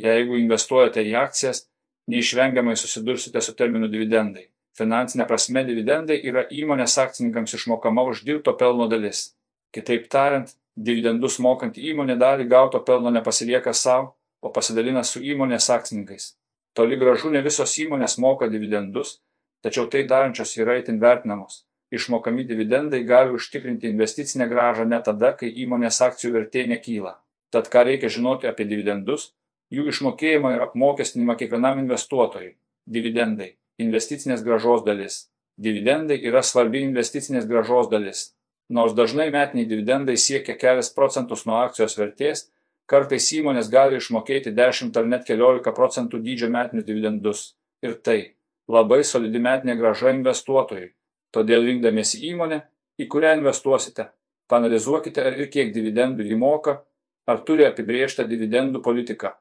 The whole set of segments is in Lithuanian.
Jeigu investuojate į akcijas, neišvengiamai susidursite su terminu dividendai. Finansinė prasme dividendai yra įmonės akcininkams išmokama uždirbto pelno dalis. Kitaip tariant, dividendus mokant įmonė dalį gauto pelno nepasilieka savo, o pasidalina su įmonės akcininkais. Toli gražu ne visos įmonės moka dividendus, tačiau tai darančios yra itin vertinamos. Išmokami dividendai gali užtikrinti investicinę gražą net tada, kai įmonės akcijų vertė nekyla. Tad ką reikia žinoti apie dividendus? Jų išmokėjimą ir apmokestinimą kiekvienam investuotojui. Dividendai - investicinės gražos dalis. Dividendai yra svarbi investicinės gražos dalis. Nors dažnai metiniai dividendai siekia kelias procentus nuo akcijos vertės, kartais įmonės gali išmokėti 10 ar net 14 procentų dydžio metinius dividendus. Ir tai labai solidi metinė graža investuotojui. Todėl rinkdamiesi įmonę, į kurią investuosite, panalizuokite ir kiek dividendų įmoka, ar turi apibriežtą dividendų politiką.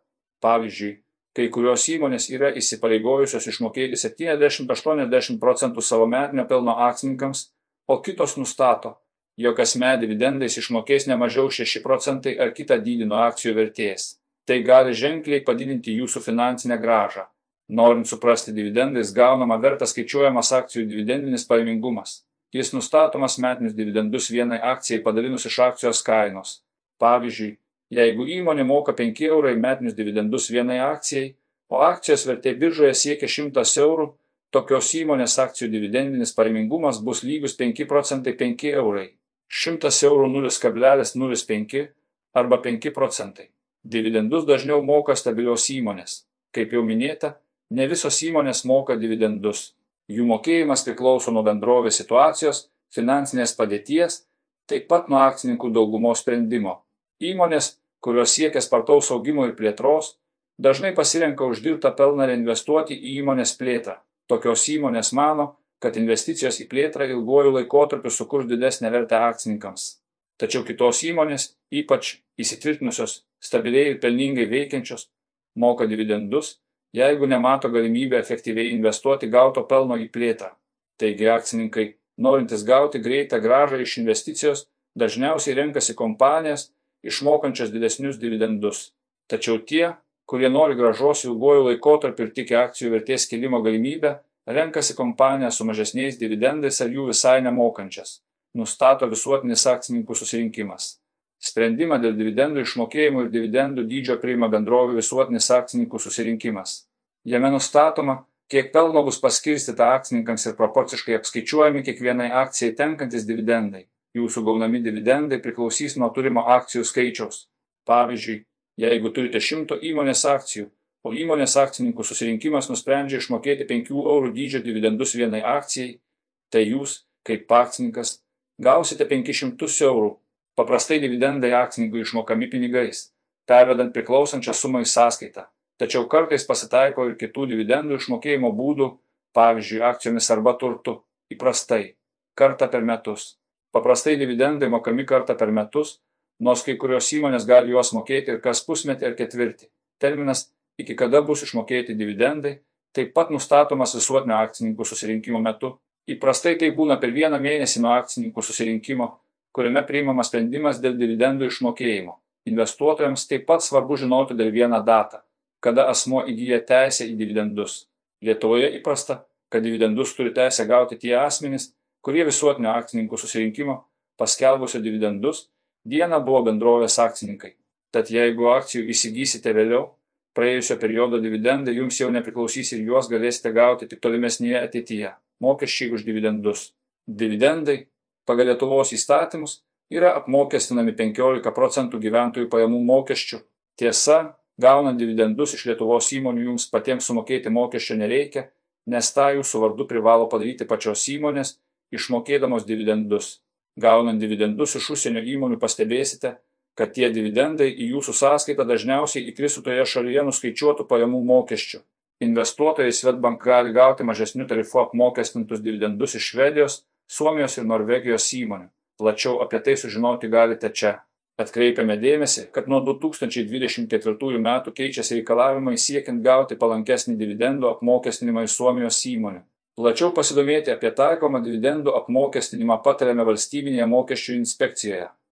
Pavyzdžiui, kai kurios įmonės yra įsipareigojusios išmokėti 70-80 procentų savo metinio pelno akcininkams, o kitos nustato, jog kasmet dividendais išmokės ne mažiau 6 procentai ar kitą dydį nuo akcijų vertės. Tai gali ženkliai padidinti jūsų finansinę gražą. Norint suprasti dividendais gaunamą vertą skaičiuojamas akcijų dividendinis pajamingumas. Jis nustatomas metinius dividendus vienai akcijai padalinus iš akcijos kainos. Pavyzdžiui, jeigu įmonė moka 5 eurai metinius dividendus vienai akcijai, o akcijos vertė biržoje siekia 100 eurų, tokios įmonės akcijų dividendinis pajamingumas bus lygus 5 procentai 5 eurai. 100 eurų 0,05 arba 5 procentai. Dividendus dažniau moka stabilios įmonės. Kaip jau minėta, ne visos įmonės moka dividendus. Jų mokėjimas priklauso nuo bendrovės situacijos, finansinės padėties, taip pat nuo akcininkų daugumos sprendimo. Įmonės, kurios siekia spartaus augimo ir plėtros, dažnai pasirenka uždirbtą pelną reinvestuoti į įmonės plėtrą. Tokios įmonės mano, kad investicijos į plėtrą ilguoju laikotarpiu sukurs didesnę vertę akcininkams. Tačiau kitos įmonės, ypač įsitvirtinusios, stabiliai ir pelningai veikiančios, moka dividendus, jeigu nemato galimybę efektyviai investuoti gauto pelno į plėtrą. Taigi akcininkai, norintys gauti greitą gražą iš investicijos, dažniausiai renkasi kompanijas, išmokančias didesnius dividendus. Tačiau tie, kurie nori gražos ilguoju laikotarpiu ir tiki akcijų vertės kilimo galimybę, renkasi kompanijas su mažesniais dividendais ar jų visai nemokančias, nustato visuotinis akcininkų susirinkimas. Sprendimą dėl dividendų išmokėjimų ir dividendų dydžio priima bendrovių visuotinis akcininkų susirinkimas. Jame nustatoma, kiek pelno bus paskirstyta akcininkams ir proporciškai apskaičiuojami kiekvienai akcijai tenkantis dividendai. Jūsų gaunami dividendai priklausys nuo turimo akcijų skaičiaus. Pavyzdžiui, jeigu turite 100 įmonės akcijų, o įmonės akcininkų susirinkimas nusprendžia išmokėti 5 eurų dydžio dividendus vienai akcijai, tai jūs, kaip akcininkas, gausite 500 eurų. Paprastai dividendai akcininkui išmokami pinigais, pervedant priklausančią sumą į sąskaitą. Tačiau kartais pasitaiko ir kitų dividendų išmokėjimo būdų, pavyzdžiui, akcijomis arba turtu, įprastai, kartą per metus. Paprastai dividendai mokami kartą per metus, nors kai kurios įmonės gali juos mokėti ir kas pusmetį ar ketvirtį. Terminas iki kada bus išmokėti dividendai, taip pat nustatomas visuotinio akcininkų susirinkimo metu. Įprastai tai būna per vieną mėnesį nuo akcininkų susirinkimo, kuriame priimamas sprendimas dėl dividendų išmokėjimo. Investuotojams taip pat svarbu žinoti dar vieną datą, kada asmo įgyja teisę į dividendus. Lietuvoje įprasta, kad dividendus turi teisę gauti tie asmenys, kurie visuotinio akcininkų susirinkimo paskelbusio dividendus dieną buvo bendrovės akcininkai. Tad jeigu akcijų įsigysite vėliau, praėjusio periodo dividendai jums jau nepriklausys ir juos galėsite gauti tik tolimesnėje ateityje. Mokesčiai už dividendus. Dividendai pagal Lietuvos įstatymus yra apmokestinami 15 procentų gyventojų pajamų mokesčių. Tiesa, gaunant dividendus iš Lietuvos įmonių jums patiems sumokėti mokesčio nereikia, nes tą jūsų vardu privalo padaryti pačios įmonės, išmokėdamos dividendus. Gaunant dividendus iš užsienio įmonių pastebėsite, kad tie dividendai į jūsų sąskaitą dažniausiai įkristų toje šalyje nuskaičiuotų pajamų mokesčių. Investuotojai Svetbank gali gauti mažesnių tarifų apmokestintus dividendus iš Švedijos, Suomijos ir Norvegijos įmonių. Plačiau apie tai sužinoti galite čia. Atkreipiame dėmesį, kad nuo 2024 metų keičiasi reikalavimai siekiant gauti palankesnį dividendų apmokestinimą iš Suomijos įmonių. Plačiau pasidomėti apie taikomą dividendų apmokestinimą patariame valstybinėje mokesčių inspekcijoje.